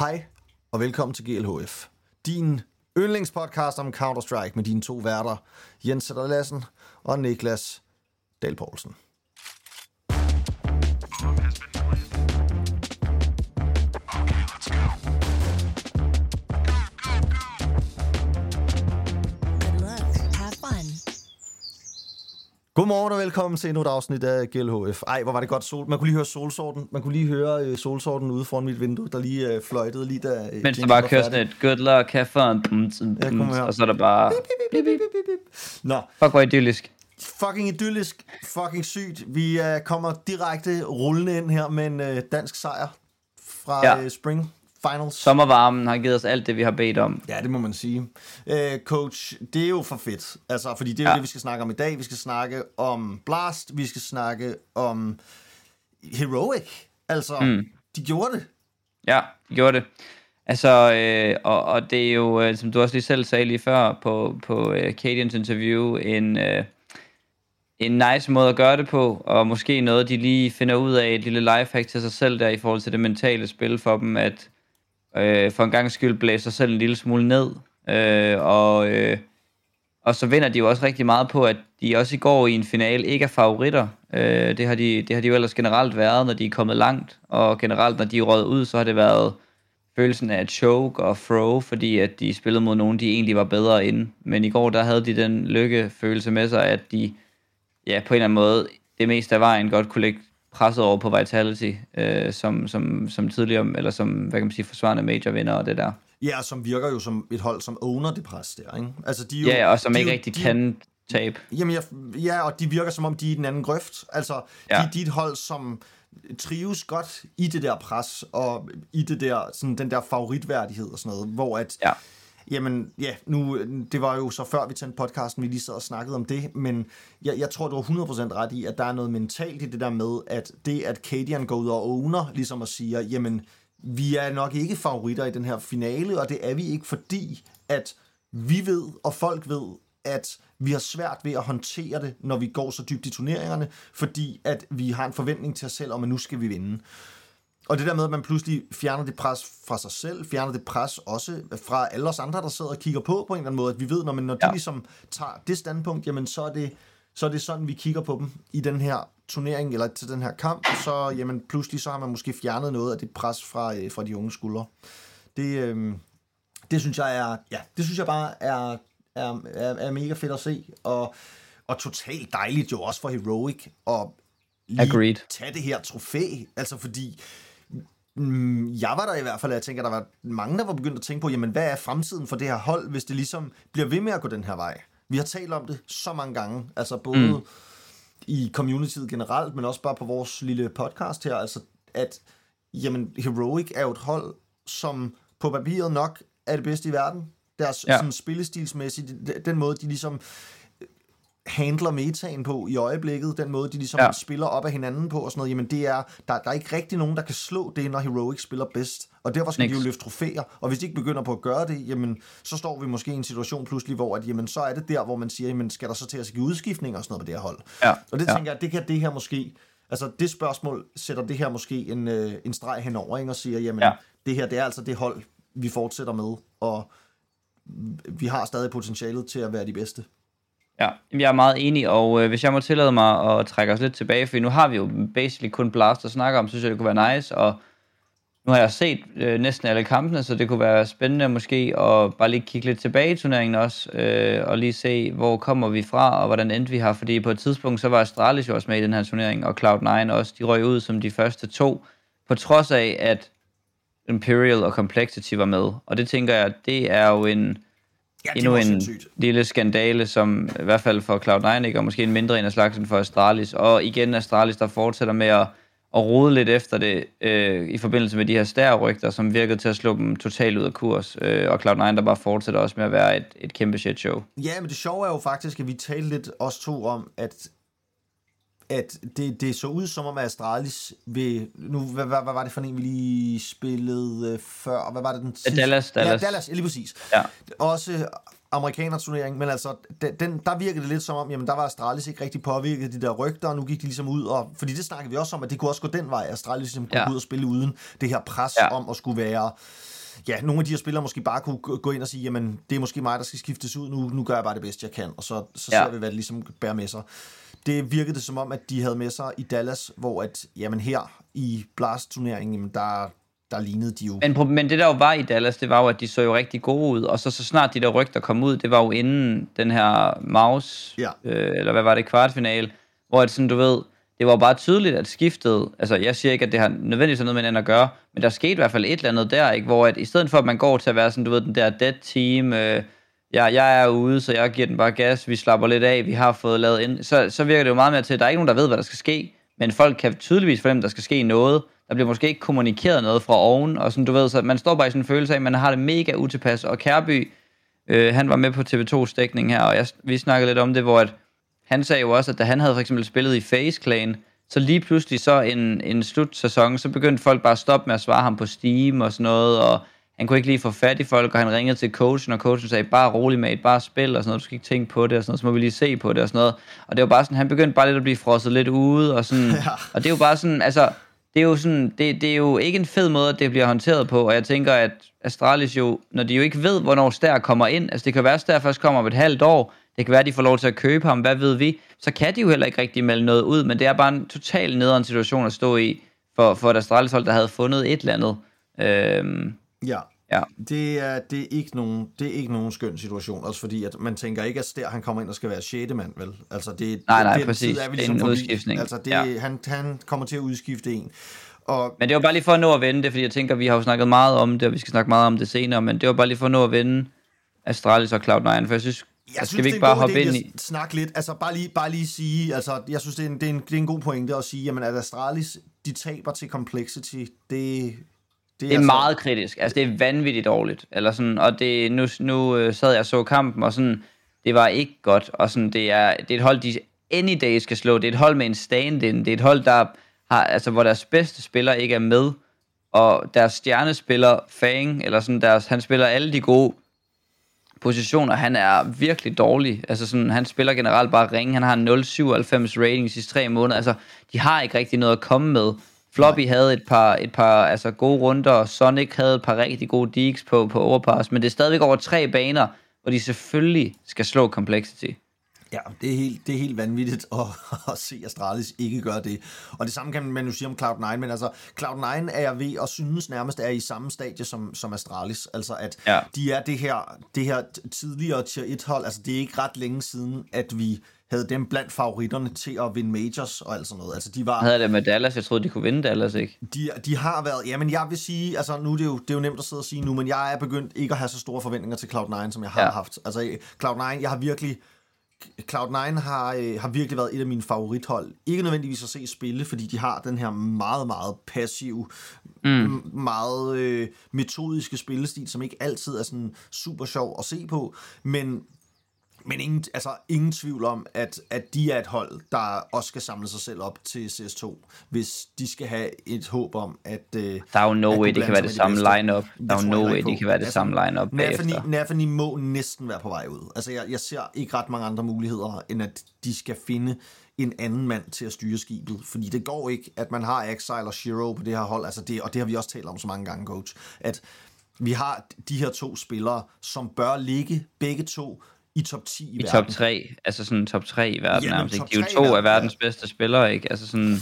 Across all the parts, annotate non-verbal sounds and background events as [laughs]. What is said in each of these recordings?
Hej og velkommen til GLHF. Din yndlingspodcast om Counter-Strike med dine to værter, Jens Sætter Lassen og Niklas Dahl Poulsen. Godmorgen og velkommen til endnu et afsnit af GLHF. Ej, hvor var det godt sol. Man kunne lige høre solsorten. Man kunne lige høre øh, solsorten ude foran mit vindue, der lige øh, fløjtede lige da... Øh, Mens der bare færdig. sådan et good luck, have fun, bum, bum, bum, og så er der bare, Bip, bip, bip, bip. Nå, fuck hvor idyllisk. fucking idyllisk, fucking sygt. Vi uh, kommer direkte rullende ind her med en uh, dansk sejr fra Ja. uh, Spring Finals. Sommervarmen har givet os alt det, vi har bedt om. Ja, det må man sige. Uh, coach, det er jo for fedt. Altså, fordi det er jo Ja. det, vi skal snakke om i dag. Vi skal snakke om Blast, vi skal snakke om Heroic. Altså, mm. de gjorde det. Ja, de gjorde det. Altså, øh, og, og det er jo, øh, som du også lige selv sagde lige før på, på øh, Cadians interview, en, øh, en nice måde at gøre det på, og måske noget, de lige finder ud af, et lille lifehack til sig selv der, i forhold til det mentale spil for dem, at øh, for en gang skyld blæse sig selv en lille smule ned, øh, og, øh, og så vinder de jo også rigtig meget på, at de også i går i en finale ikke er favoritter. Øh, det, har de, det har de jo ellers generelt været, når de er kommet langt, og generelt, når de er røget ud, så har det været følelsen af choke og throw, fordi at de spillede mod nogen, de egentlig var bedre end. Men i går, der havde de den lykkefølelse med sig, at de ja, på en eller anden måde det meste af vejen godt kunne lægge presset over på Vitality, øh, som, som, som tidligere, eller som, hvad kan man sige, forsvarende major vinder og det der. Ja, som virker jo som et hold, som owner det pres der, ikke? Altså, de jo, Ja, og som de ikke jo- rigtig de, kan tabe. Jamen, jeg, ja, og de virker som om, de er i den anden grøft. Altså. Ja. de, de er et hold, som trives godt i det der pres, og i det der, sådan, den der favoritværdighed og sådan noget, hvor at, Ja jamen, ja, nu, det var jo så før vi tændte podcasten, vi lige sad og snakkede om det, men jeg, jeg tror, du har 100% ret i, at der er noget mentalt i det der med, at det, at Cadian går ud og owner, ligesom at sige, jamen, vi er nok ikke favoritter i den her finale, og det er vi ikke, fordi at vi ved, og folk ved, at vi har svært ved at håndtere det, når vi går så dybt i turneringerne, fordi at vi har en forventning til os selv om, at nu skal vi vinde. Og det der med, at man pludselig fjerner det pres fra sig selv, fjerner det pres også fra alle os andre, der sidder og kigger på på en eller anden måde, at vi ved, når, man, når de Ja. ligesom tager det standpunkt, jamen så er det, så er det sådan, vi kigger på dem i den her turnering, eller til den her kamp, så jamen, pludselig så har man måske fjernet noget af det pres fra, øh, fra de unge skuldre. Det, øh, det synes jeg er, ja, det synes jeg bare er, er, er, er mega fedt at se, og, og totalt dejligt jo også for Heroic, og lige Agreed. tage det her trofæ, altså fordi jeg var der i hvert fald, jeg tænker, der var mange, der var begyndt at tænke på, jamen hvad er fremtiden for det her hold, hvis det ligesom bliver ved med at gå den her vej? Vi har talt om det så mange gange, altså både mm. i communityet generelt, men også bare på vores lille podcast her, altså at jamen, Heroic er jo et hold, som på papiret nok er det bedste i verden. Deres ja. Sådan spillestilsmæssigt, den- den måde, de ligesom handler metaen på i øjeblikket, den måde, de ligesom ja. Spiller op af hinanden på og sådan noget, jamen det er, der, der er ikke rigtig nogen, der kan slå det, når Heroic spiller bedst. Og derfor skal Niks. de jo løfte trofæer, og hvis de ikke begynder på at gøre det, jamen så står vi måske i en situation pludselig, hvor at, jamen, så er det der, hvor man siger, jamen skal der så til at ske udskiftning og sådan noget på det her hold. Ja. Og det Ja. tænker jeg, det kan det her måske, altså det spørgsmål sætter det her måske en, øh, en streg henover, ikke, og siger, jamen ja. Ja. det her, det er altså det hold, vi fortsætter med, og vi har stadig potentialet til at være de bedste. Ja, jeg er meget enig, og øh, hvis jeg må tillade mig at trække os lidt tilbage, for nu har vi jo basically kun Blast at snakke om, så synes jeg, det kunne være nice, og nu har jeg set øh, næsten alle kampene, så det kunne være spændende måske at bare lige kigge lidt tilbage i turneringen også, øh, og lige se, hvor kommer vi fra, og hvordan endte vi her, fordi på et tidspunkt, så var Astralis jo også med i den her turnering, og Cloud9 også, de røg ud som de første to, på trods af, at Imperial og Complexity var med, og det tænker jeg, det er jo en Ja, endnu en sindssygt. lille skandale, som i hvert fald for Cloud9, ikke, og måske en mindre en af slagsen for Astralis. Og igen Astralis, der fortsætter med at, at rode lidt efter det øh, i forbindelse med de her stærrygter, som virkede til at slå dem totalt ud af kurs. Øh, og Cloud9, der bare fortsætter også med at være et, et kæmpe shit show. Ja, men det sjove er jo faktisk, at vi talte lidt os to om, at at det, det så ud som om, at Astralis ved... Nu, hvad, hvad, hvad var det for en, vi lige spillede øh, før? Hvad var det den sidste? Dallas, Dallas. Ja, Dallas, lige præcis. Ja. Også amerikaner-turnering, men altså, den, der virkede det lidt som om, jamen der var Astralis ikke rigtig påvirket af de der rygter, og nu gik de ligesom ud, og, fordi det snakkede vi også om, at det kunne også gå den vej, at Astralis ligesom kunne Ja. gå ud og spille uden det her pres Ja. om at skulle være, ja, nogle af de her spillere måske bare kunne gå- gå ind og sige, jamen det er måske mig, der skal skiftes ud, nu, nu gør jeg bare det bedste, jeg kan, og så, så Ja. ser vi, hvad det ligesom bærer med sig. Det virkede det som om, at de havde med sig i Dallas, hvor at, jamen her i Blast-turneringen, der, der lignede de jo... Men, men det der jo var i Dallas, det var jo, at de så jo rigtig gode ud, og så, så snart de der rygter kom ud, det var jo inden den her Maus, Ja. øh, eller hvad var det, kvartfinale, hvor det sådan, du ved, det var bare tydeligt, at skiftet, altså jeg siger ikke, at det har nødvendigvis noget med hinanden at gøre, men der skete i hvert fald et eller andet der, ikke, hvor at i stedet for, at man går til at være sådan, du ved, den der dead team, øh, jeg, jeg er ude, så jeg giver den bare gas, vi slapper lidt af, vi har fået lavet ind, så, så virker det jo meget mere til, at der er ikke nogen, der ved, hvad der skal ske, men folk kan tydeligvis fornemme, at der skal ske noget. Der bliver måske ikke kommunikeret noget fra oven, og sådan, du ved, så man står bare i sådan en følelse af, at man har det mega utilpas, og Kærby, øh, han var med på TV2's dækning her, og jeg, vi snakkede lidt om det, hvor at, han sagde jo også, at da han havde for eksempel spillet i Face Clan, så lige pludselig så en, en slutsæson, så begyndte folk bare at stoppe med at svare ham på Steam og sådan noget, og han kunne ikke lige få fat i folk, og han ringede til coachen, og coachen sagde, bare rolig med bare spil og sådan noget, du skal ikke tænke på det og sådan noget, så må vi lige se på det og sådan noget. Og det var bare sådan, han begyndte bare lidt at blive frosset lidt ude, og sådan, [laughs] ja. og det er jo bare sådan, altså, det er jo sådan, det, det er jo ikke en fed måde, at det bliver håndteret på, og jeg tænker, at Astralis jo, når de jo ikke ved, hvornår Stær kommer ind, altså det kan være, at Stær først kommer om et halvt år, det kan være, at de får lov til at købe ham, hvad ved vi, så kan de jo heller ikke rigtig melde noget ud, men det er bare en total nederen situation at stå i, for, for et Astralis hold, der havde fundet et eller andet. Øhm, Ja. ja. Det er, det, er ikke nogen, det er ikke nogen skøn situation, også fordi at man tænker ikke, at Stær han kommer ind og skal være 6. mand, vel? Altså det, Nej, nej, den præcis. tid er vi Det er ligesom en forbi. udskiftning. Altså det, Ja. han, han kommer til at udskifte en. Og Men det var bare lige for at nå at vende det, fordi jeg tænker, vi har jo snakket meget om det, og vi skal snakke meget om det senere, men det var bare lige for at nå at vende Astralis og Cloud9, for jeg synes, jeg skal vi ikke bare hoppe ind i... snakke lidt, altså bare lige, bare lige sige, altså jeg synes, det er en, det er en, det er en god pointe at sige, jamen at Astralis, de taber til Complexity, det, det, Det er altså- meget kritisk. Altså, det er vanvittigt dårligt. Eller sådan, og det, nu, nu øh, sad jeg og så kampen, og sådan, det var ikke godt. Og sådan, det, er, det er et hold, de any day skal slå. Det er et hold med en stand-in. Det er et hold, der har, altså, hvor deres bedste spiller ikke er med. Og deres stjernespiller, Fang, eller sådan deres, han spiller alle de gode positioner. Han er virkelig dårlig. Altså sådan, han spiller generelt bare ringe. Han har en 0,97 rating de sidste tre måneder. Altså, de har ikke rigtig noget at komme med. Floppy havde et par, et par altså, gode runder, og Sonic havde et par rigtig gode digs på, på overpass, men det er stadigvæk over tre baner, hvor de selvfølgelig skal slå Complexity. Ja, det er helt, det er helt vanvittigt at, [laughs] at se Astralis ikke gøre det. Og det samme kan man jo sige om Cloud9, men altså Cloud9 er jeg ved at synes nærmest er i samme stadie som, som Astralis. Altså at Ja. de er det her, det her tidligere tier 1 hold, altså det er ikke ret længe siden, at vi havde dem blandt favoritterne til at vinde majors og alt sådan noget. Altså de var... Havde det med Dallas, jeg troede, de kunne vinde Dallas, ikke? De, de har været, jamen jeg vil sige, altså nu er det, jo, det er jo nemt at sidde og sige nu, men jeg er begyndt ikke at have så store forventninger til Cloud9, som jeg har ja. haft. Altså Cloud9, jeg har virkelig, Cloud9 har, øh, har virkelig været et af mine favorithold. Ikke nødvendigvis at se spille, fordi de har den her meget, meget passiv, mm. meget øh, metodiske spillestil, som ikke altid er sådan super sjov at se på, men men ingen, altså, ingen tvivl om, at, at de er et hold, der også skal samle sig selv op til CS2, hvis de skal have et håb om, at... Øh, Der er jo no way, det kan være det de samme bedste. line-up. Der er jo no way, det kan være det Altså, samme line-up bagefter. Nafani må næsten være på vej ud. Altså, jeg, jeg ser ikke ret mange andre muligheder, end at de skal finde en anden mand til at styre skibet. Fordi det går ikke, at man har Exile og Shiro på det her hold. Altså det, og det har vi også talt om så mange gange, coach. At vi har de her to spillere, som bør ligge begge to i top 10 i, I verden. top 3, altså sådan top 3 i verden Jamen, nærmest. ikke? De er jo to af verden, verdens ja. bedste spillere, ikke? Altså sådan,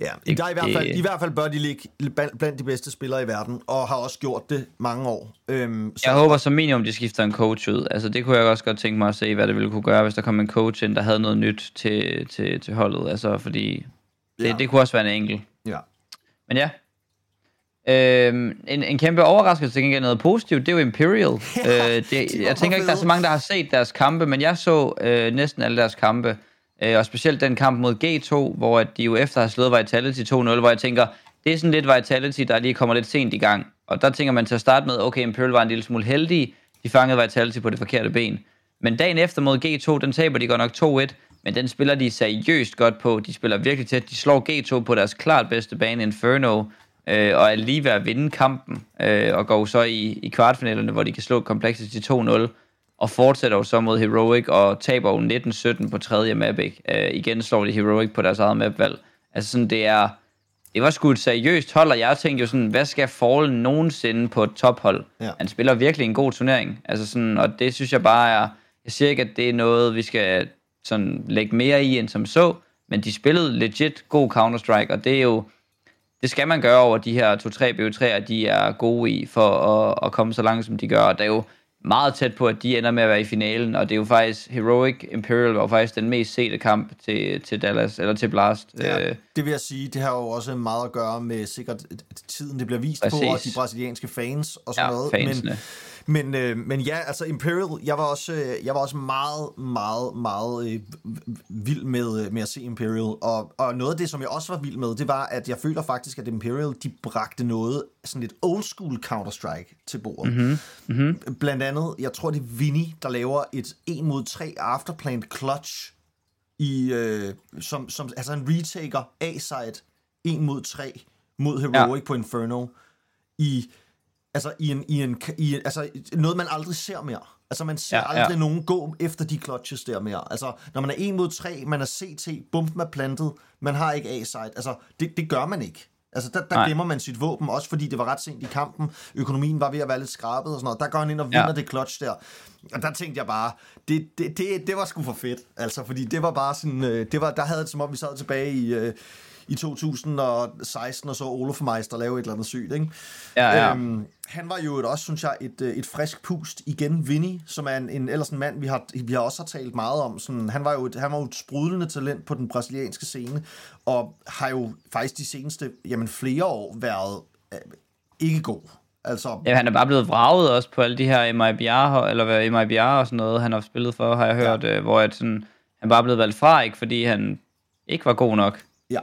Ja, Det- der er i, hvert fald, i hvert fald bør de ligge blandt blandt de bedste spillere i verden, og har også gjort det mange år. Øhm, så, jeg håber som minimum, de skifter en coach ud. Altså det kunne jeg også godt tænke mig at se, hvad det ville kunne gøre, hvis der kom en coach ind, der havde noget nyt til, til, til holdet. Altså fordi, det, Ja. det kunne også være en enkelt. ja. Men ja. Øhm, en, en kæmpe overraskelse til gengæld noget positivt, det er jo Imperial. Ja, [laughs] øh, det, de jeg tænker ikke, der er så mange, der har set deres kampe, men jeg så øh, næsten alle deres kampe. Øh, og specielt den kamp mod G2, hvor at de jo efter har slået Vitality 2-0, hvor jeg tænker, det er sådan lidt Vitality, der lige kommer lidt sent i gang. Og der tænker man til at starte med, okay, Imperial var en lille smule heldige, de fangede Vitality på det forkerte ben. Men dagen efter mod G2, den taber de godt nok 2-1, men den spiller de seriøst godt på. De spiller virkelig tæt. De slår G2 på deres klart bedste bane, Inferno, øh, og er lige ved at vinde kampen, øh, og går så i, i kvartfinalerne, hvor de kan slå Complexity 2-0. og fortsætter jo så mod Heroic, og taber jo 19-17 på tredje map, ikke? Øh, igen slår de Heroic på deres eget mapvalg. Altså sådan, det er, det var sgu et seriøst hold, og jeg tænkte jo sådan, hvad skal Fallen nogensinde på et tophold? Ja. Han spiller virkelig en god turnering, altså sådan, og det synes jeg bare er, jeg siger ikke, at det er noget, vi skal sådan lægge mere i end som så, men de spillede legit god Counter-Strike, og det er jo, det skal man gøre over de her 2-3 BO3'er, de er gode i, for at, at komme så langt, som de gør. Og det er jo meget tæt på, at de ender med at være i finalen, og det er jo faktisk, Heroic Imperial var jo faktisk den mest sete kamp til, til Dallas, eller til Blast. Ja, Øh, det vil jeg sige, det har jo også meget at gøre med sikkert tiden, det bliver vist Præcis. på, og de brasilianske fans og sådan Ja, noget. fansene. Men, men, øh, men ja, altså Imperial, jeg var også, øh, jeg var også meget, meget, meget øh, vild med, øh, med at se Imperial. Og, og noget af det, som jeg også var vild med, det var, at jeg føler faktisk, at Imperial, de bragte noget, sådan lidt old school Counter-Strike til bordet. Mm-hmm. Mm-hmm. Blandt andet, jeg tror, det er Vinny, der laver et 1 mod 3 afterplant clutch i, øh, som, som, altså en retaker A-side 1 mod 3 mod Heroic ja. på Inferno i altså i en, i en, i altså noget man aldrig ser mere. Altså man ser Ja, aldrig ja. nogen gå efter de clutches der mere. Altså når man er 1 mod 3, man er CT, bumpen er plantet, man har ikke A-side. Altså det, det gør man ikke. Altså der, der Nej. glemmer man sit våben, også fordi det var ret sent i kampen. Økonomien var ved at være lidt skrabet og sådan noget. Der går han ind og vinder ja. det clutch der. Og der tænkte jeg bare, det, det, det, det var sgu for fedt. Altså fordi det var bare sådan, øh, det var, der havde det som om vi sad tilbage i... Øh, i 2016 og så Olof Meister lave et eller andet sygt, ikke? Ja, ja. Øhm, han var jo et, også, synes jeg, et, øh, et frisk pust igen. Vinny, som er en, en ellers en mand, vi har, vi har også har talt meget om. Sådan, han, var jo et, han var jo et sprudlende talent på den brasilianske scene, og har jo faktisk de seneste jamen, flere år været øh, ikke god. Altså, Ja, han er bare blevet vraget også på alle de her MIBR, eller hvad MIBR og sådan noget, han har spillet for, har jeg hørt, ja. øh, hvor at sådan, han bare er blevet valgt fra, ikke fordi han ikke var god nok. Ja.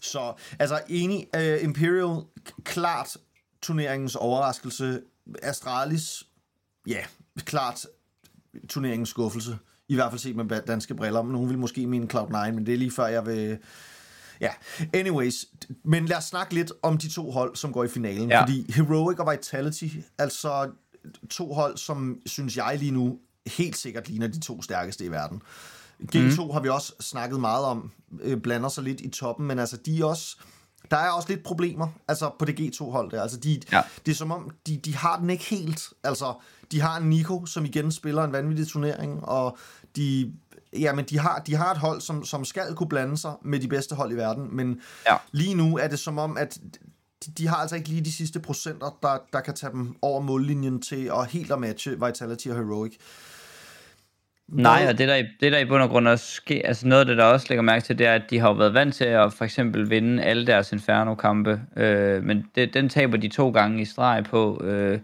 Så, altså enig, uh, Imperial, klart turneringens overraskelse. Astralis, ja, klart turneringens skuffelse. I hvert fald set med danske briller. Nogen vil måske mene Cloud9, men det er lige før jeg vil... Ja, anyways. Men lad os snakke lidt om de to hold, som går i finalen. Ja. Fordi Heroic og Vitality, altså to hold, som synes jeg lige nu helt sikkert ligner de to stærkeste i verden. G2 mm. har vi også snakket meget om, øh, blander sig lidt i toppen, men altså de er også, der er også lidt problemer, altså på det G2-hold der, altså de, Ja. det er som om, de, de har den ikke helt, altså de har en Nico, som igen spiller en vanvittig turnering, og de, ja, men de har, de har et hold, som, som skal kunne blande sig med de bedste hold i verden, men Ja. lige nu er det som om, at de, de har altså ikke lige de sidste procenter, der, der kan tage dem over mållinjen til at helt at matche Vitality og Heroic. Nej, og det der, i- det der i bund og grund også sker, altså noget af det, der også lægger mærke til, det er, at de har jo været vant til at for eksempel vinde alle deres Inferno-kampe, øh, men det, den taber de to gange i streg på øh,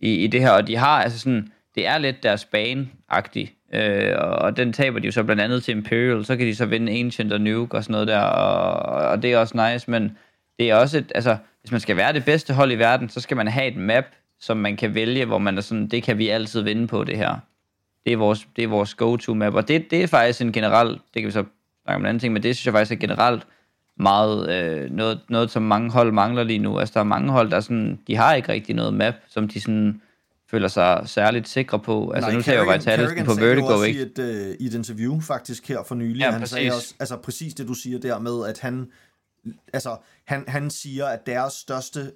i, i det her, og de har altså sådan, det er lidt deres bane-agtigt, øh, og, og den taber de jo så blandt andet til Imperial, så kan de så vinde Ancient og Nuke og sådan noget der, og, og det er også nice, men det er også et, altså, hvis man skal være det bedste hold i verden, så skal man have et map, som man kan vælge, hvor man er sådan, det kan vi altid vinde på det her det er vores, det er vores go-to-map, og det, det er faktisk en generel, det kan vi så snakke om en anden ting, men det synes jeg faktisk er generelt meget øh, noget, noget, som mange hold mangler lige nu. Altså der er mange hold, der sådan, de har ikke rigtig noget map, som de sådan føler sig særligt sikre på. Altså nu ser jeg jo Vitality på Vertigo, ikke? et, øh, i et interview faktisk her for nylig. Ja, han præcis. sagde også, altså præcis det du siger der med, at han, altså, han, han siger, at deres største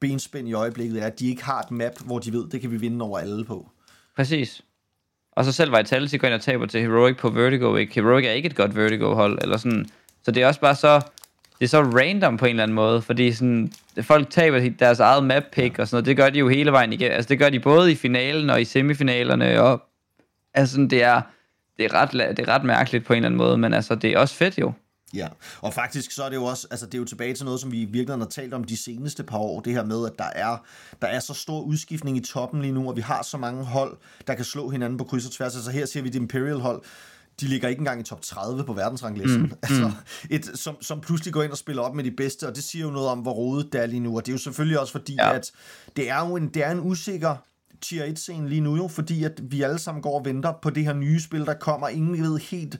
benspænd i øjeblikket er, at de ikke har et map, hvor de ved, det kan vi vinde over alle på. Præcis. Og så selv Vitality går ind og taber til Heroic på Vertigo, ikke? Heroic er ikke et godt Vertigo-hold, eller sådan. Så det er også bare så, det er så random på en eller anden måde, fordi sådan, folk taber deres eget map pick og sådan noget, det gør de jo hele vejen igennem. Altså det gør de både i finalen og i semifinalerne, og altså det er, det er, ret, det er ret mærkeligt på en eller anden måde, men altså det er også fedt jo. Ja, og faktisk så er det jo også, altså det er jo tilbage til noget, som vi i virkeligheden har talt om de seneste par år, det her med, at der er, der er så stor udskiftning i toppen lige nu, og vi har så mange hold, der kan slå hinanden på kryds og tværs. Altså her ser vi det Imperial hold, de ligger ikke engang i top 30 på verdensranglisten. Mm, [laughs] altså, et, som, som pludselig går ind og spiller op med de bedste, og det siger jo noget om, hvor rodet det er lige nu. Og det er jo selvfølgelig også fordi, Ja. ja. at det er jo en, det er en usikker tier 1 scene lige nu jo, fordi at vi alle sammen går og venter på det her nye spil, der kommer. Ingen ved helt,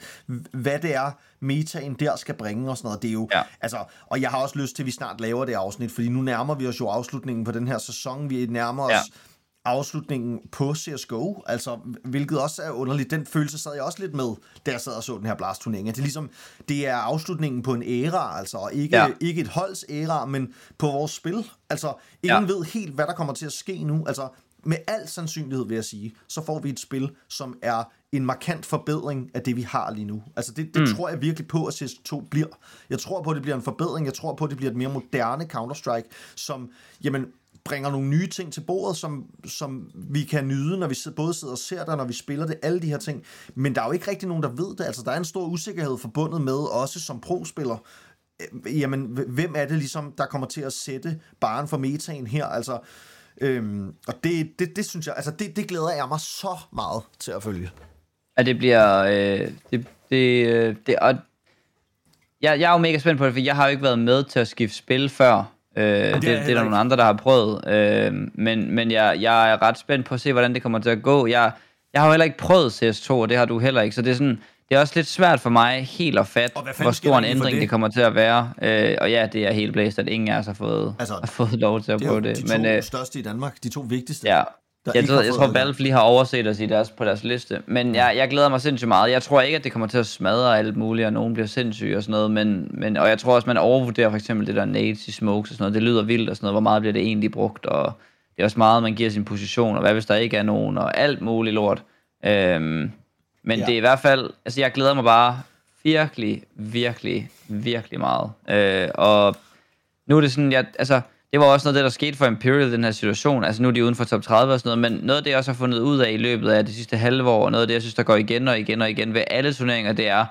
hvad det er, metaen der skal bringe og sådan noget. Det er jo, Ja. altså, og jeg har også lyst til, at vi snart laver det afsnit, fordi nu nærmer vi os jo afslutningen på den her sæson. Vi nærmer os Ja. afslutningen på CSGO, altså, hvilket også er underligt. Den følelse sad jeg også lidt med, da jeg sad og så den her Blast-turnering. At det, er ligesom, det er afslutningen på en æra, altså, og ikke, ja. Ikke et holds æra, men på vores spil. Altså, ingen. Ja. ved helt, hvad der kommer til at ske nu. Altså, med al sandsynlighed vil jeg sige, så får vi et spil, som er en markant forbedring af det, vi har lige nu. Altså det, det mm. tror jeg virkelig på, at CS2 bliver. Jeg tror på, at det bliver en forbedring. Jeg tror på, at det bliver et mere moderne Counter-Strike, som jamen, bringer nogle nye ting til bordet, som, som vi kan nyde, når vi både sidder og ser det, når vi spiller det, alle de her ting. Men der er jo ikke rigtig nogen, der ved det. Altså, der er en stor usikkerhed forbundet med, også som pro-spiller, øh, jamen, hvem er det ligesom, der kommer til at sætte baren for metaen her? Altså, øhm, og det, det, det synes jeg, altså det, det glæder jeg mig så meget til at følge. at det bliver... Øh, det, det, øh, det, og jeg, jeg er jo mega spændt på det, for jeg har jo ikke været med til at skifte spil før. Øh, det, det, det er der nogle andre, der har prøvet. Øh, men men jeg, jeg er ret spændt på at se, hvordan det kommer til at gå. Jeg, jeg har jo heller ikke prøvet CS2, og det har du heller ikke. Så det er, sådan, det er også lidt svært for mig helt at fatte, hvor stor en ændring det? det? kommer til at være. Øh, og ja, det er helt blæst, at ingen af os har fået, Altså, har fået lov til at Det er jo prøve de det. to Men, øh, største i Danmark, de to vigtigste. Ja. der Jeg, tror, jeg tror. Valve lige har overset os i deres, på deres liste. Men jeg, jeg glæder mig sindssygt meget. Jeg tror ikke, at det kommer til at smadre alt muligt, og nogen bliver sindssyge og sådan noget. Men, men, og jeg tror også, man overvurderer for eksempel det der nades i smokes og sådan noget. Det lyder vildt og sådan noget. Hvor meget bliver det egentlig brugt? Og det er også meget, man giver sin position. Og hvad hvis der ikke er nogen? Og alt muligt lort. Øhm, men Ja. det er i hvert fald... Altså, jeg glæder mig bare virkelig, virkelig, virkelig meget. Øh, og nu er det sådan, jeg, altså, det var også noget af det, der skete for Imperial den her situation. Altså nu er de uden for top 30 og sådan noget, men noget af det, jeg også har fundet ud af i løbet af det sidste halve år, og noget af det, jeg synes, der går igen og igen og igen ved alle turneringer, det er,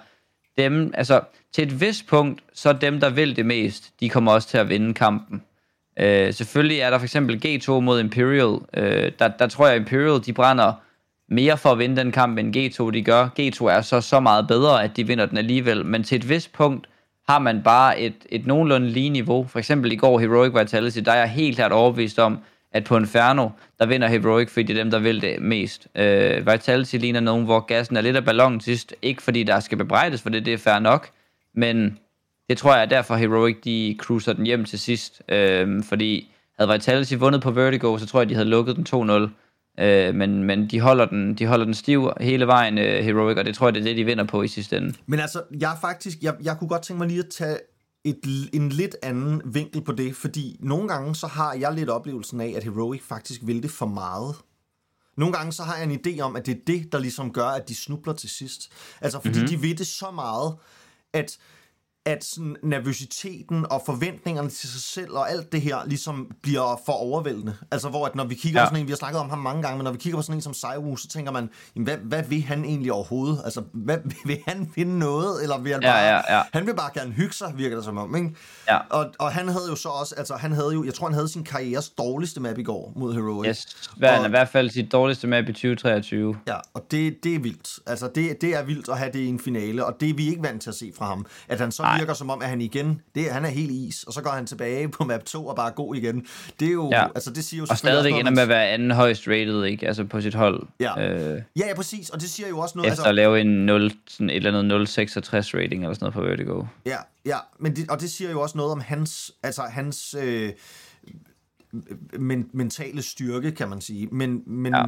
dem, altså til et vist punkt, så dem, der vil det mest, de kommer også til at vinde kampen. Øh, selvfølgelig er der for eksempel G2 mod Imperial. Øh, der, der tror jeg, Imperial, de brænder mere for at vinde den kamp, end G2 de gør. G2 er så så meget bedre, at de vinder den alligevel. Men til et vist punkt har man bare et, et nogenlunde lige niveau. For eksempel i går Heroic Vitality, der er jeg helt klart overbevist om, at på Inferno, der vinder Heroic, fordi det er dem, der vil det mest. Øh, Vitality ligner nogen, hvor gassen er lidt af ballonen sidst. Ikke fordi der skal bebrejdes, for det, det er fair nok. Men det tror jeg er derfor Heroic, de cruiser den hjem til sidst. Øh, fordi havde Vitality vundet på Vertigo, så tror jeg, de havde lukket den 2-0. Øh, men, men de holder den, de holder den stiv hele vejen, øh, Heroic, og det tror jeg, det er det, de vinder på i sidste ende. Men altså, jeg faktisk, jeg, jeg kunne godt tænke mig lige at tage et, en lidt anden vinkel på det, fordi nogle gange så har jeg lidt oplevelsen af, at Heroic faktisk vil det for meget. Nogle gange så har jeg en idé om, at det er det, der ligesom gør, at de snubler til sidst. Altså fordi mm-hmm. de ved det så meget, at at sådan nervøsiteten og forventningerne til sig selv og alt det her ligesom bliver for overvældende. Altså hvor at når vi kigger ja. Ja. på sådan en, vi har snakket om ham mange gange, men når vi kigger på sådan en som Saiwu, så tænker man, jamen, hvad, hvad vil han egentlig overhovedet? Altså hvad, [laughs] vil han vinde noget, eller vil han Ja, bare, ja, ja. han vil bare gerne hygge sig, virker det som om, ikke? Ja. Og, og han havde jo så også, altså han havde jo, jeg tror han havde sin karrieres dårligste map i går mod Heroic. Yes, hvad Og- i hvert fald sit dårligste map i 2023. Ja, og det, det er vildt. Altså, det, det er vildt at have det i en finale, og det er vi ikke vant til at se fra ham. At han så Nej. Virker som om, at han igen, det, han er helt is, og så går han tilbage på map 2 og bare er god igen. Det er jo, Ja. altså det siger jo Og stadigvæk ender med at være anden højst rated, ikke? Altså på sit hold. Ja. Øh, Ja, ja, præcis, og det siger jo også noget, efter at lave en 0, sådan et eller andet 066 rating eller sådan noget på Vertigo. Ja, ja, men det, og det siger jo også noget om hans, altså hans øh, men, mentale styrke, kan man sige. Men, men. Ja.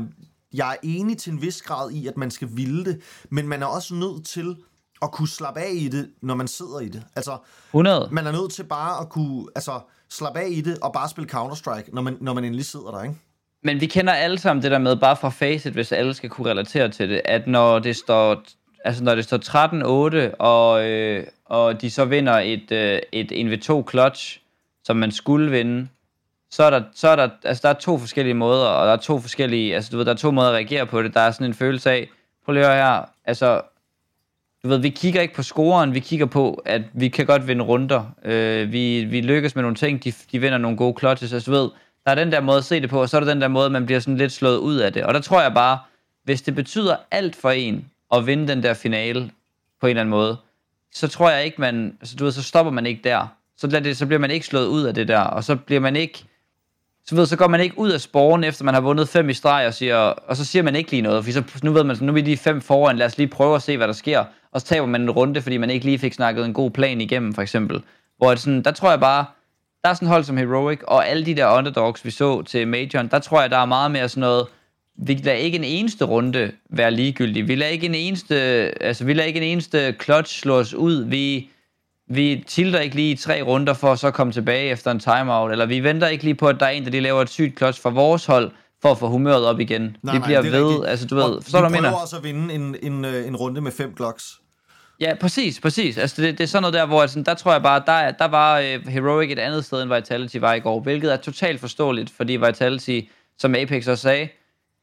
jeg er enig til en vis grad i, at man skal ville det, men man er også nødt til at kunne slappe af i det, når man sidder i det. Altså, 100. man er nødt til bare at kunne altså, slappe af i det og bare spille Counter-Strike, når man, når man endelig sidder der, ikke? Men vi kender alle sammen det der med, bare fra Faceit, hvis alle skal kunne relatere til det, at når det står, altså når det står 13-8, og, øh, og de så vinder et, øh, et 1v2 clutch, som man skulle vinde, så er der, så er der, altså der er to forskellige måder, og der er to forskellige, altså du ved, der er to måder at reagere på det. Der er sådan en følelse af, prøv lige at høre her, altså, du ved, vi kigger ikke på scoren, vi kigger på, at vi kan godt vinde runder. Øh, vi, vi lykkes med nogle ting, de, de vinder nogle gode clutches, altså du ved, der er den der måde at se det på, og så er der den der måde, man bliver sådan lidt slået ud af det. Og der tror jeg bare, hvis det betyder alt for en at vinde den der finale på en eller anden måde, så tror jeg ikke, man, altså du ved, så stopper man ikke der. Så, lader det, så bliver man ikke slået ud af det der, og så bliver man ikke, så, ved, så går man ikke ud af sporen, efter man har vundet fem i streg, og, siger, og så siger man ikke lige noget, for så, nu ved man, så nu er vi lige fem foran, lad os lige prøve at se, hvad der sker, og så taber man en runde, fordi man ikke lige fik snakket en god plan igennem, for eksempel. Hvor det sådan, der tror jeg bare, der er sådan hold som Heroic, og alle de der underdogs, vi så til Majoren, der tror jeg, der er meget mere sådan noget, vi lader ikke en eneste runde være ligegyldig. Vi lader ikke en eneste, altså vi lader ikke en eneste clutch slå os ud. Vi, vi tilter ikke lige tre runder for at så komme tilbage efter en timeout, eller vi venter ikke lige på, at der er en, der lige laver et sygt clutch for vores hold, for at få humøret op igen. Nej, vi nej, bliver er ved, rigtigt. altså du ved, Og forstår du, hvad jeg mener? også at vinde en, en, øh, en runde med fem Glocks. Ja, præcis, præcis. Altså, det, det er sådan noget der, hvor altså, der tror jeg bare, der, der var øh, Heroic et andet sted, end Vitality var i går, hvilket er totalt forståeligt, fordi Vitality, som Apex også sagde,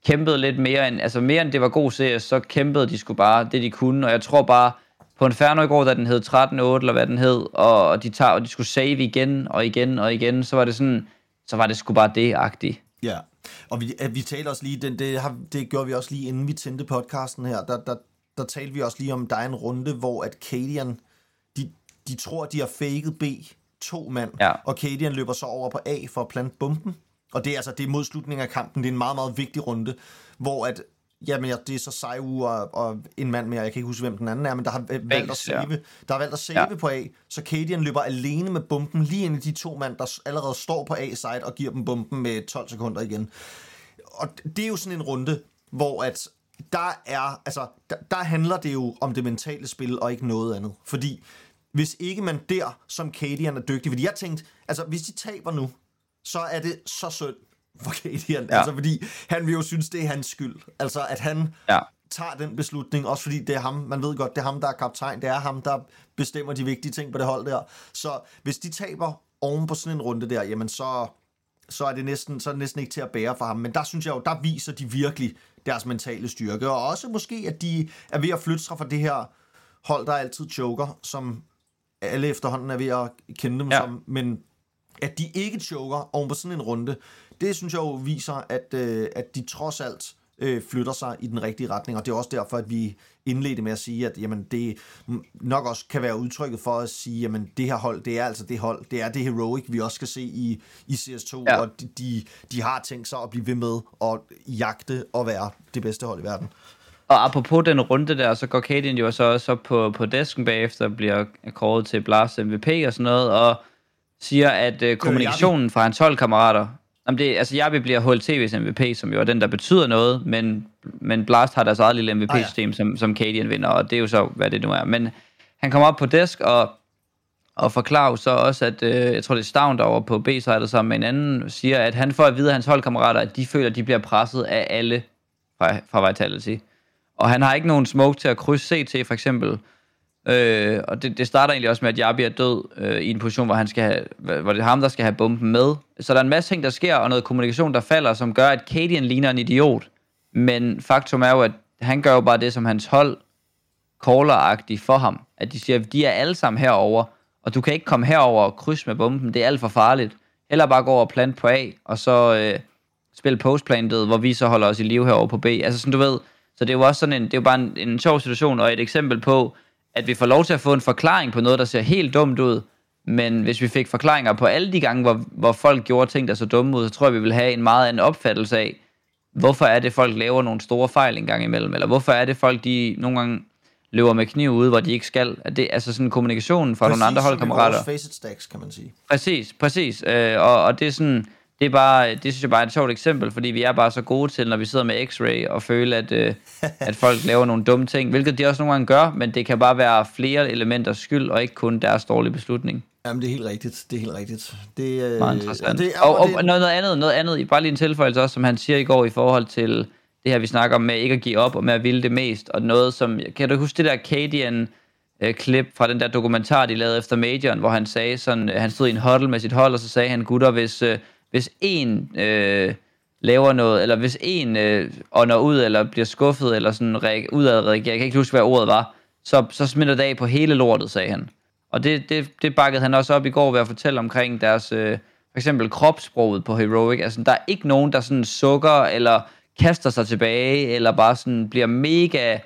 kæmpede lidt mere end, altså mere end det var god CS, så kæmpede de sgu bare det, de kunne, og jeg tror bare, på Inferno i går, da den hed 13-8, eller hvad den hed, og de, tager, og de skulle save igen og igen og igen, så var det sådan, så var det sgu bare det-agtigt. Ja, og vi, vi talte også lige, den, det, har, det gjorde vi også lige, inden vi tændte podcasten her, der, der, der talte vi også lige om, der er en runde, hvor at Cadian, de, de tror, de har faked B, to mand, Ja. og Cadian løber så over på A for at plante bomben, og det er altså, det er mod slutningen af kampen, det er en meget, meget vigtig runde, hvor at, jamen, ja, det er så Saiu og, og en mand mere, jeg kan ikke huske, hvem den anden er, men der har valgt at Banks, ja. save, der har valgt at save Ja. ja. på A, så Cadian løber alene med bomben lige ind i de to mand, der allerede står på A-side og giver dem bomben med 12 sekunder igen og det er jo sådan en runde, hvor at der er, altså, der, der handler det jo om det mentale spil, og ikke noget andet. Fordi hvis ikke man der, som Cadian er dygtig, fordi jeg tænkte, altså hvis de taber nu, så er det så synd for Cadian, Ja. ja. altså fordi han vil jo synes, det er hans skyld. Altså at han Ja. tager den beslutning, også fordi det er ham, man ved godt, det er ham, der er kaptajn, det er ham, der bestemmer de vigtige ting på det hold der. Så hvis de taber oven på sådan en runde der, jamen så, så er det næsten, så er det næsten ikke til at bære for ham. Men der synes jeg jo, der viser de virkelig deres mentale styrke, og også måske, at de er ved at flytte sig fra det her hold, der altid choker, som alle efterhånden er ved at kende dem Ja. som, men at de ikke choker oven på sådan en runde, det synes jeg jo viser, at, øh, at de trods alt øh, flytter sig i den rigtige retning, og det er også derfor, at vi indledte med at sige, at jamen, det nok også kan være udtrykket for at sige, jamen det her hold, det er altså det hold, det er det heroic, vi også skal se i, i CS2, Ja. og de, de, de har tænkt sig at blive ved med at jagte og være det bedste hold i verden. Og apropos den runde der, så går Cadian jo så også op på, på desken bagefter, og bliver kåret til Blast MVP og sådan noget, og siger, at øh, kommunikationen fra hans holdkammerater, om det, altså Jabi bliver HLTV's MVP, som jo er den, der betyder noget, men, men Blast har deres eget lille MVP-system, som, som Cadian vinder, og det er jo så, hvad det nu er. Men han kommer op på desk, og, og forklarer så også, at øh, jeg tror, det er Stavn derovre på B-sidet sammen med en anden, siger, at han får at vide af hans holdkammerater, at de føler, at de bliver presset af alle fra, fra Vitality. Og han har ikke nogen smoke til at krydse CT, for eksempel. Øh, og det, det starter egentlig også med, at Jabi er død øh, i en position, hvor, han skal have, hvor det er ham, der skal have bomben med. Så der er en masse ting, der sker, og noget kommunikation, der falder, som gør, at Cadian ligner en idiot. Men faktum er jo, at han gør jo bare det, som hans hold caller for ham. At de siger, at de er alle sammen herover, og du kan ikke komme herover og krydse med bomben. Det er alt for farligt. Eller bare gå over og plante på A, og så øh, spille postplantet, hvor vi så holder os i live herover på B. Altså sådan, du ved, så det er jo også sådan en, det er jo bare en, en sjov situation, og et eksempel på, at vi får lov til at få en forklaring på noget, der ser helt dumt ud, men hvis vi fik forklaringer på alle de gange, hvor, hvor folk gjorde ting, der så dumme ud, så tror jeg, vi vil have en meget anden opfattelse af, hvorfor er det, folk laver nogle store fejl en gang imellem, eller hvorfor er det, folk de nogle gange løber med kniv ude, hvor de ikke skal. Er det, altså sådan kommunikationen fra nogle andre holdkammerater. Præcis facet stacks, kan man sige. Præcis, præcis. Øh, og, og det er sådan, det er bare, det synes jeg bare er et sjovt eksempel, fordi vi er bare så gode til, når vi sidder med x-ray og føle, at, øh, [laughs] at folk laver nogle dumme ting, hvilket de også nogle gange gør, men det kan bare være flere elementers skyld, og ikke kun deres dårlige beslutning. Jamen, det er helt rigtigt. Det er helt rigtigt. Det, øh, Meget interessant. Det, og, og, det, og noget, noget andet, noget andet, bare lige en tilføjelse også, som han siger i går i forhold til det her, vi snakker om med ikke at give op og med at ville det mest, og noget som, kan du huske det der Cadian øh, klip fra den der dokumentar, de lavede efter Majoren, hvor han sagde sådan, øh, han stod i en huddle med sit hold, og så sagde han, gutter, hvis, øh, hvis en øh, laver noget, eller hvis en øh, ånder ud, eller bliver skuffet, eller sådan reag- udadreagerer, jeg kan ikke huske, hvad ordet var, så, så smitter det af på hele lortet, sagde han. Og det, det, det bakkede han også op i går ved at fortælle omkring deres, øh, for eksempel kropssproget på Heroic. Altså, der er ikke nogen, der sådan sukker, eller kaster sig tilbage, eller bare sådan bliver mega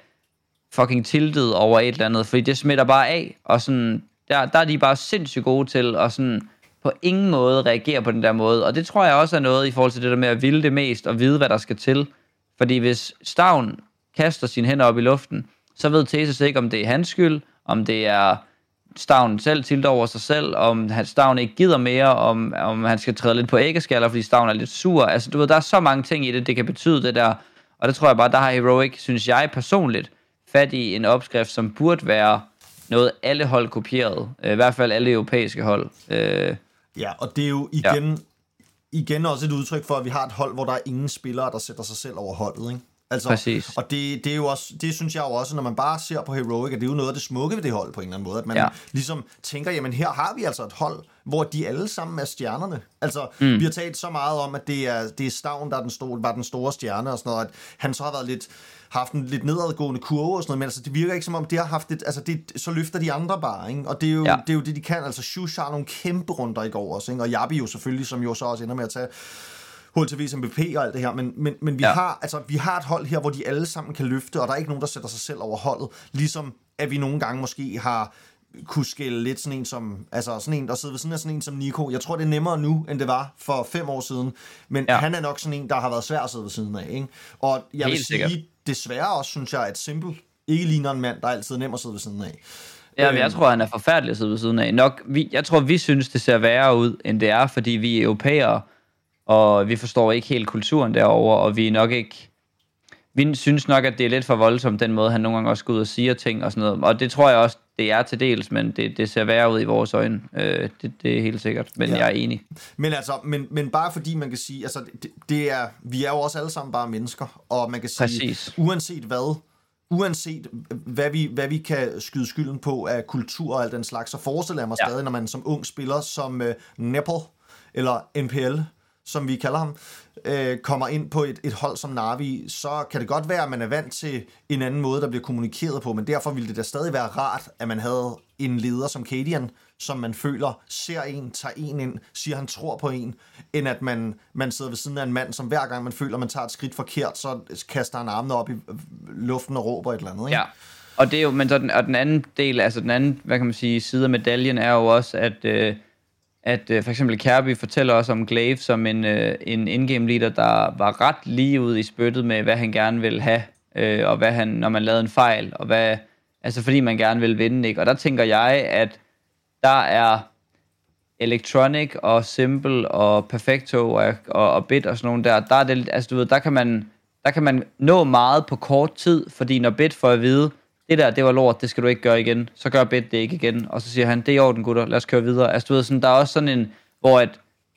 fucking tiltet over et eller andet, fordi det smitter bare af, og sådan, der, der er de bare sindssygt gode til at sådan på ingen måde reagere på den der måde, og det tror jeg også er noget i forhold til det der med at ville det mest, og vide, hvad der skal til, fordi hvis Stavn kaster sine hænder op i luften, så ved Thesis ikke, om det er hans skyld, om det er Stavn selv tilt over sig selv, om han, Stavn ikke gider mere, om, om han skal træde lidt på æggeskaller, fordi Stavn er lidt sur. Altså, du ved, der er så mange ting i det, det kan betyde det der. Og det tror jeg bare, der har Heroic, synes jeg personligt, fat i en opskrift, som burde være noget, alle hold kopieret. Øh, I hvert fald alle europæiske hold. Øh, Ja, og det er jo igen, ja. igen også et udtryk for, at vi har et hold, hvor der er ingen spillere, der sætter sig selv over holdet, ikke? Altså, Præcis. Og det, det, er jo også, det synes jeg jo også, når man bare ser på Heroic, at det er jo noget af det smukke ved det hold på en eller anden måde, at man ja. Ligesom tænker, jamen her har vi altså et hold, hvor de alle sammen er stjernerne. Altså, mm. vi har talt så meget om, at det er, det er Stavn, der er den store, var den store stjerne og sådan noget, at han så har været lidt haft en lidt nedadgående kurve og sådan noget, men altså, det virker ikke som om, det har haft et, altså det, så løfter de andre bare, ikke? Og det er jo, ja. Det, er jo det, de kan. Altså, Shush har nogle kæmpe runder i går også, ikke? Og Jabi jo selvfølgelig, som jo så også ender med at tage HLTV's MVP og alt det her, men, men, men vi, ja. Har, altså, vi har et hold her, hvor de alle sammen kan løfte, og der er ikke nogen, der sætter sig selv over holdet, ligesom at vi nogle gange måske har kunne skille lidt sådan en som, altså sådan en, der sidder ved siden af sådan en som Nico. Jeg tror, det er nemmere nu, end det var for fem år siden. Men ja. Han er nok sådan en, der har været svær at sidde ved siden af. Ikke? Og jeg vil Helt sige, sikkert. desværre også, synes jeg, at Simple ikke ligner en mand, der er altid nem at sidde ved siden af. Ja, men Øhm. jeg tror, han er forfærdelig at sidde ved siden af. Nok, vi, jeg tror, vi synes, det ser værre ud, end det er, fordi vi er europæere, og vi forstår ikke helt kulturen derover, og vi er nok ikke... Vi synes nok, at det er lidt for voldsomt, den måde, han nogle gange også går ud og siger ting og sådan noget. Og det tror jeg også, det er til dels, men det, det ser værre ud i vores øjne. Øh, det, det er helt sikkert, men Ja. jeg er enig. Men altså, men, men bare fordi man kan sige, altså, det, det er, vi er jo også alle sammen bare mennesker, og man kan sige, Præcis. uanset hvad, uanset hvad vi, hvad vi kan skyde skylden på af kultur og alt den slags, så forestiller jeg mig ja. Stadig, når man som ung spiller som uh, Nepal, eller NPL, som vi kalder ham, øh, kommer ind på et, et hold som Navi, så kan det godt være, at man er vant til en anden måde, der bliver kommunikeret på, men derfor ville det da stadig være rart, at man havde en leder som Kadian, som man føler ser en, tager en ind, siger, han tror på en, end at man, man sidder ved siden af en mand, som hver gang man føler, man tager et skridt forkert, så kaster han armene op i luften og råber et eller andet. Ikke? Ja, og det er jo, men så den, og den anden del, altså den anden, hvad kan man sige, side af medaljen er jo også, at, øh, at øh, for eksempel Kirby fortæller også om Glaive som en, øh, en in-game leader, der var ret lige ud i spyttet med, hvad han gerne vil have, øh, og hvad han, når man lavede en fejl, og hvad, altså fordi man gerne vil vinde, ikke? Og der tænker jeg, at der er Electronic og Simple og Perfecto og, og, og Bit og sådan nogle der, der er det, altså du ved, der kan man, der kan man nå meget på kort tid, fordi når Bit får at vide, det der, det var lort, det skal du ikke gøre igen, så gør Bit det ikke igen, og så siger han, det er i orden gutter, lad os køre videre. Altså du ved, sådan, der er også sådan en, hvor at,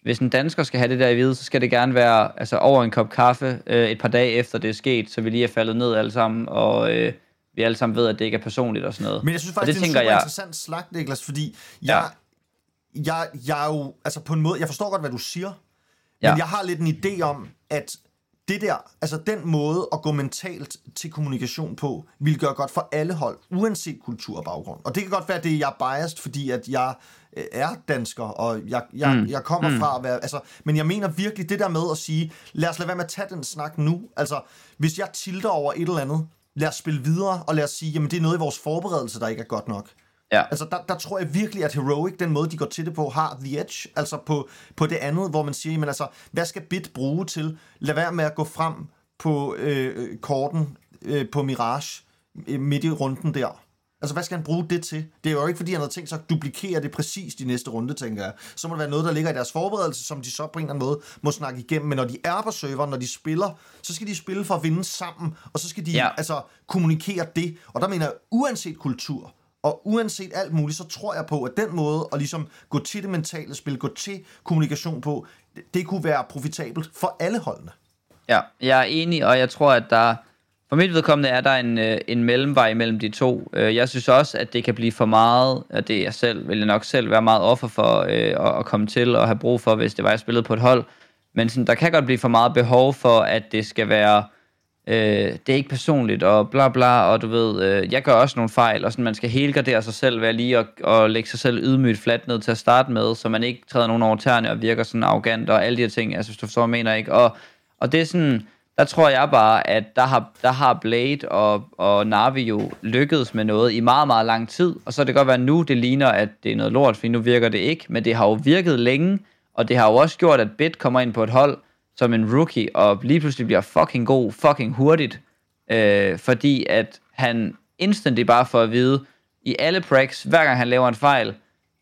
hvis en dansker skal have det der i vide, så skal det gerne være altså, over en kop kaffe øh, et par dage efter det er sket, så vi lige er faldet ned alle sammen, og øh, vi alle sammen ved, at det ikke er personligt og sådan noget. Men jeg synes Og faktisk, det, det er en super jeg- interessant slag, Niklas, fordi jeg, jeg, jeg er jo, altså på en måde, jeg forstår godt, hvad du siger, ja. Ja. men jeg har lidt en idé om, at det der, altså den måde at gå mentalt til kommunikation på, vil gøre godt for alle hold, uanset kultur og baggrund. Og det kan godt være, at det er jeg er biased, fordi at jeg øh, er dansker, og jeg, jeg, mm. jeg kommer mm. fra at være... Altså, men jeg mener virkelig det der med at sige, lad os lade være med at tage den snak nu. Altså, hvis jeg tilter over et eller andet, lad os spille videre, og lad os sige, jamen det er noget i vores forberedelse, der ikke er godt nok. Ja. Altså, der, der tror jeg virkelig, at Heroic, den måde, de går til det på, har the edge. Altså på, på det andet, hvor man siger, men altså, hvad skal Bit bruge til? Lad være med at gå frem på øh, korten øh, på Mirage øh, midt i runden der. Altså, hvad skal han bruge det til? Det er jo ikke, fordi han har tænkt sig at duplikere det præcis de næste runde, tænker jeg. Så må det være noget, der ligger i deres forberedelse, som de så på en eller anden måde må snakke igennem. Men når de er på serveren, når de spiller, så skal de spille for at vinde sammen, og så skal de. Ja. altså kommunikere det. Og der mener jeg, uanset kultur, og uanset alt muligt, så tror jeg på, at den måde at ligesom gå til det mentale spil, gå til kommunikation på, det, det kunne være profitabelt for alle holdene. Ja, jeg er enig, og jeg tror, at der for mit vedkommende er der en, øh, en mellemvej mellem de to. Øh, jeg synes også, at det kan blive for meget, og det jeg selv vil jeg nok selv være meget offer for øh, at, at komme til og have brug for, hvis det var, jeg spillede på et hold. Men sådan, der kan godt blive for meget behov for, at det skal være, øh, det er ikke personligt, og bla bla, og du ved, øh, jeg gør også nogle fejl, og sådan, man skal helgardere sig selv ved lige at, og lægge sig selv ydmygt fladt ned til at starte med, så man ikke træder nogen over tæerne og virker sådan arrogant, og alle de her ting, altså hvis du forstår, jeg mener ikke, og, og det er sådan, der tror jeg bare, at der har, der har Blade og, og Navi jo lykkedes med noget i meget, meget lang tid, og så kan det godt være nu, det ligner, at det er noget lort, for nu virker det ikke, men det har jo virket længe, og det har jo også gjort, at Bit kommer ind på et hold som en rookie, og lige pludselig bliver fucking god, fucking hurtigt, øh, fordi at han instantly bare får at vide, i alle pracks, hver gang han laver en fejl,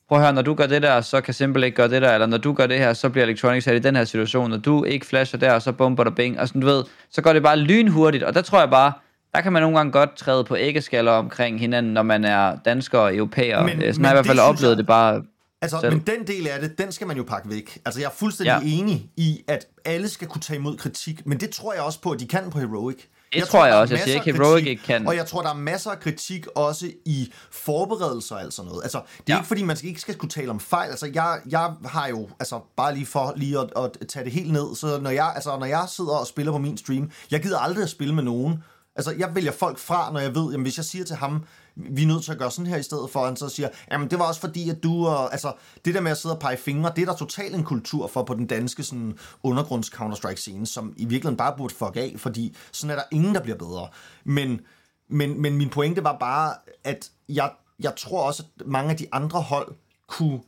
prøv at høre, når du gør det der, så kan Simple ikke gøre det der, eller når du gør det her, så bliver Electronics sat i den her situation, når du ikke flasher der, så bomber der bing, og sådan, du ved, så går det bare lynhurtigt, og der tror jeg bare, der kan man nogle gange godt træde på æggeskaller omkring hinanden, når man er dansker og europæer. Men- Men, sådan men har jeg i hvert fald oplevet jeg- det bare Altså, selv. men den del af det, den skal man jo pakke væk. Altså, jeg er fuldstændig Ja. enig i, at alle skal kunne tage imod kritik, men det tror jeg også på, at de kan på Heroic. Det tror jeg der er også. Jeg siger ikke, Heroic kritik, ikke kan. Og jeg tror, der er masser af kritik også i forberedelser og alt sådan noget. Altså, det er Ja. ikke, fordi man skal, ikke skal kunne tale om fejl. Altså, jeg, jeg har jo, altså, bare lige for lige at, at tage det helt ned, så når jeg, altså, når jeg sidder og spiller på min stream, jeg gider aldrig at spille med nogen, Altså, jeg vælger folk fra, når jeg ved, jamen, hvis jeg siger til ham, vi er nødt til at gøre sådan her i stedet for, han så siger, jamen, det var også fordi, at du, og, altså, det der med at sidde og pege fingre, det er der totalt en kultur for på den danske sådan, undergrunds Counter-Strike-scene, som i virkeligheden bare burde fuck af, fordi sådan er der ingen, der bliver bedre. Men, men, men min pointe var bare, at jeg, jeg tror også, at mange af de andre hold kunne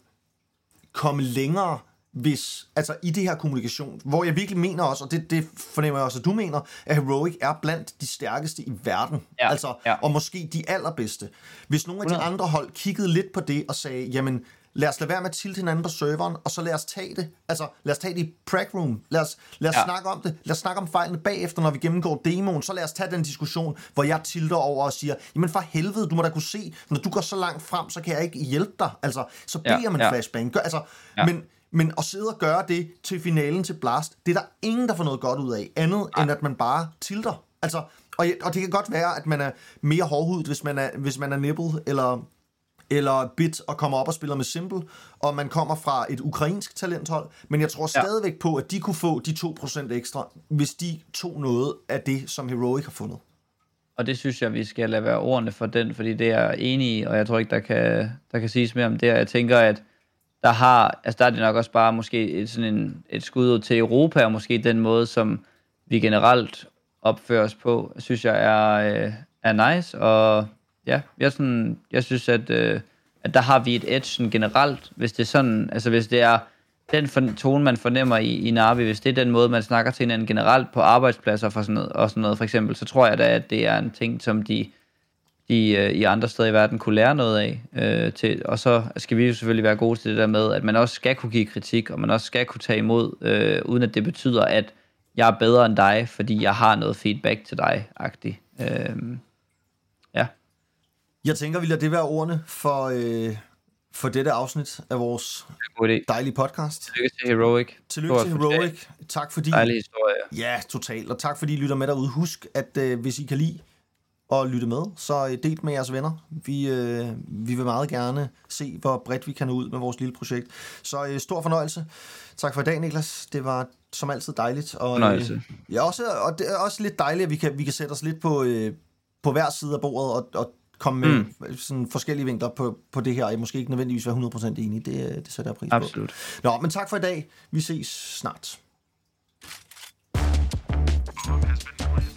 komme længere, hvis, altså i det her kommunikation, hvor jeg virkelig mener også, og det, det fornemmer jeg også, at du mener, at Heroic er blandt de stærkeste i verden. Ja, altså, ja. og måske de allerbedste. Hvis nogle af de 100. andre hold kiggede lidt på det og sagde, jamen, lad os lade være med at tilte hinanden på serveren, og så lad os tage det. Altså, lad os tage det i prac room. Lad os, lad os Ja. snakke om det. Lad os snakke om fejlene bagefter, når vi gennemgår demoen. Så lad os tage den diskussion, hvor jeg tilter over og siger, jamen for helvede, du må da kunne se, når du går så langt frem, så kan jeg ikke hjælpe dig. Altså, så beder Ja, man ja. flashbang. Gør, altså, ja. men, men at sidde og gøre det til finalen til Blast, det er der ingen, der får noget godt ud af, andet end at man bare tilter. Altså, og, og det kan godt være, at man er mere hårdhudet, hvis man er, hvis man er nippet, eller eller bit og kommer op og spiller med Simple, og man kommer fra et ukrainsk talenthold, men jeg tror Ja. stadigvæk på, at de kunne få de 2% ekstra, hvis de tog noget af det, som Heroic har fundet. Og det synes jeg, vi skal lade være ordene for den, fordi det er jeg enig i, og jeg tror ikke, der kan, der kan siges mere om det. Jeg tænker, at der har, altså der er det nok også bare måske et, sådan en, et skud ud til Europa, og måske den måde, som vi generelt opfører os på, synes jeg er, øh, er nice. Og ja, jeg, sådan, jeg synes, at, øh, at der har vi et edge sådan generelt, hvis det er sådan, altså hvis det er den for, tone, man fornemmer i, i Navi, hvis det er den måde, man snakker til hinanden generelt på arbejdspladser for sådan noget, og sådan noget for eksempel, så tror jeg da, at det er en ting, som de, de øh, i andre steder i verden kunne lære noget af. Øh, til, og så skal vi jo selvfølgelig være gode til det der med, at man også skal kunne give kritik, og man også skal kunne tage imod, øh, uden at det betyder, at jeg er bedre end dig, fordi jeg har noget feedback til dig, agtigt. Øh, ja. Jeg tænker, vi lader det være ordene for, øh, for dette afsnit af vores dejlige podcast. Tillykke til Heroic. Tillykke til. Heroic. Tak fordi... Dejlig historie. Ja, totalt. Og tak fordi I lytter med derude. Husk, at øh, hvis I kan lide og lytte med. Så øh, del med jeres venner. Vi, øh, vi vil meget gerne se, hvor bredt vi kan nå ud med vores lille projekt. Så øh, stor fornøjelse. Tak for i dag, Niklas. Det var som altid dejligt. Og, øh, fornøjelse. Øh, ja, også, og det er også lidt dejligt, at vi kan, vi kan sætte os lidt på, øh, på hver side af bordet og, og komme med mm. sådan forskellige vinkler på, på det her. Jeg måske ikke nødvendigvis være 100% enig. Det, øh, det sætter jeg pris Absolut. på. Absolut. Nå, men tak for i dag. Vi ses snart. Okay.